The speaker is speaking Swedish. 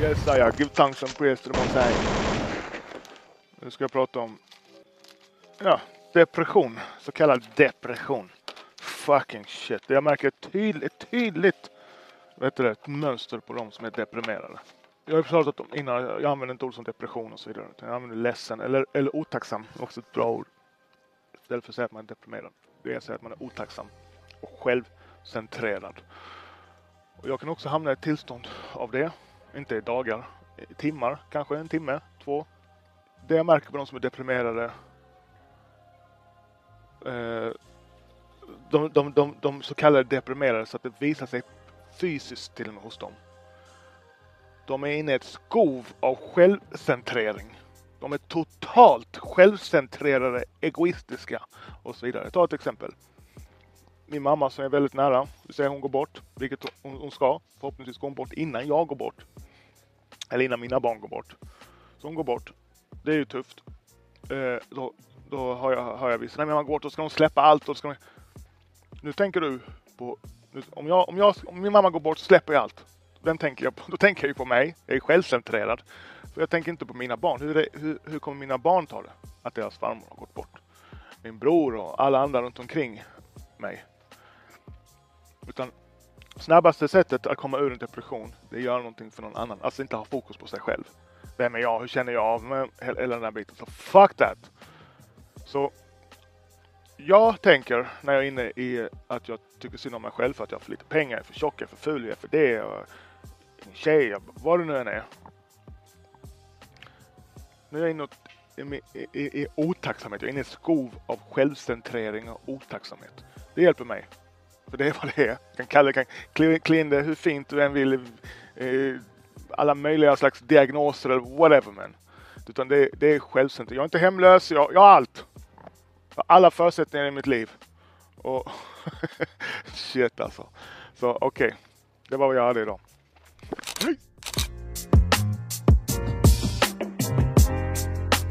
Yes I give thanks and praise to the most high. Nu ska jag prata om ja, depression. Så kallad depression. Fucking shit. Jag märker ett tydligt, tydligt vet du det, ett mönster på de som är deprimerade. Jag har pratat om innan, jag använder inte ord som depression och så vidare. Jag använder ledsen eller, eller otacksam, också ett bra ord. Istället för att säga att man är deprimerad. Det är att säga att man är otacksam och självcentrerad. Och jag kan också hamna i ett tillstånd av det. Inte i dagar, i timmar, kanske en timme, två. Det jag märker på de som är deprimerade eh, de, de, de, de så kallade deprimerade så att det visar sig fysiskt till och med hos dem. De är inne i ett skov av självcentrering. De är totalt självcentrerade, egoistiska och så vidare. Ta ett exempel. Min mamma som är väldigt nära, vi säger hon går bort, vilket hon, hon ska. Förhoppningsvis går hon bort innan jag går bort. Eller innan mina barn går bort. Så hon går bort. Det är ju tufft. Eh, då, då har jag, har jag visst, när man går bort då ska hon släppa allt. Och ska hon... Nu tänker du på, nu, om, jag, om, jag, om min mamma går bort så släpper jag allt. Vem tänker jag på? Då tänker jag ju på mig. Jag är självcentrerad. För jag tänker inte på mina barn. Hur, det, hur, hur kommer mina barn ta det? Att deras farmor har gått bort. Min bror och alla andra runt omkring mig. Utan snabbaste sättet att komma ur en depression, det är att göra någonting för någon annan. Alltså inte ha fokus på sig själv. Vem är jag? Hur känner jag av mig? Hela den här biten. Så fuck that! Så jag tänker när jag är inne i att jag tycker synd om mig själv för att jag har för lite pengar, jag är för tjock, jag är för ful, jag är för det, och en tjej, vad det nu än är. Nu är jag inne i, i, i, i otacksamhet, jag är inne i ett skov av självcentrering och otacksamhet. Det hjälper mig. För det är vad det är. Du kan kalla det, kan klä in det hur fint du än vill. Eh, alla möjliga slags diagnoser eller whatever men. Utan det, det är självcentrerat. Jag är inte hemlös, jag, jag har allt. Jag har alla förutsättningar i mitt liv. Och shit alltså. Så okej, okay. det var vad jag hade idag. Hej!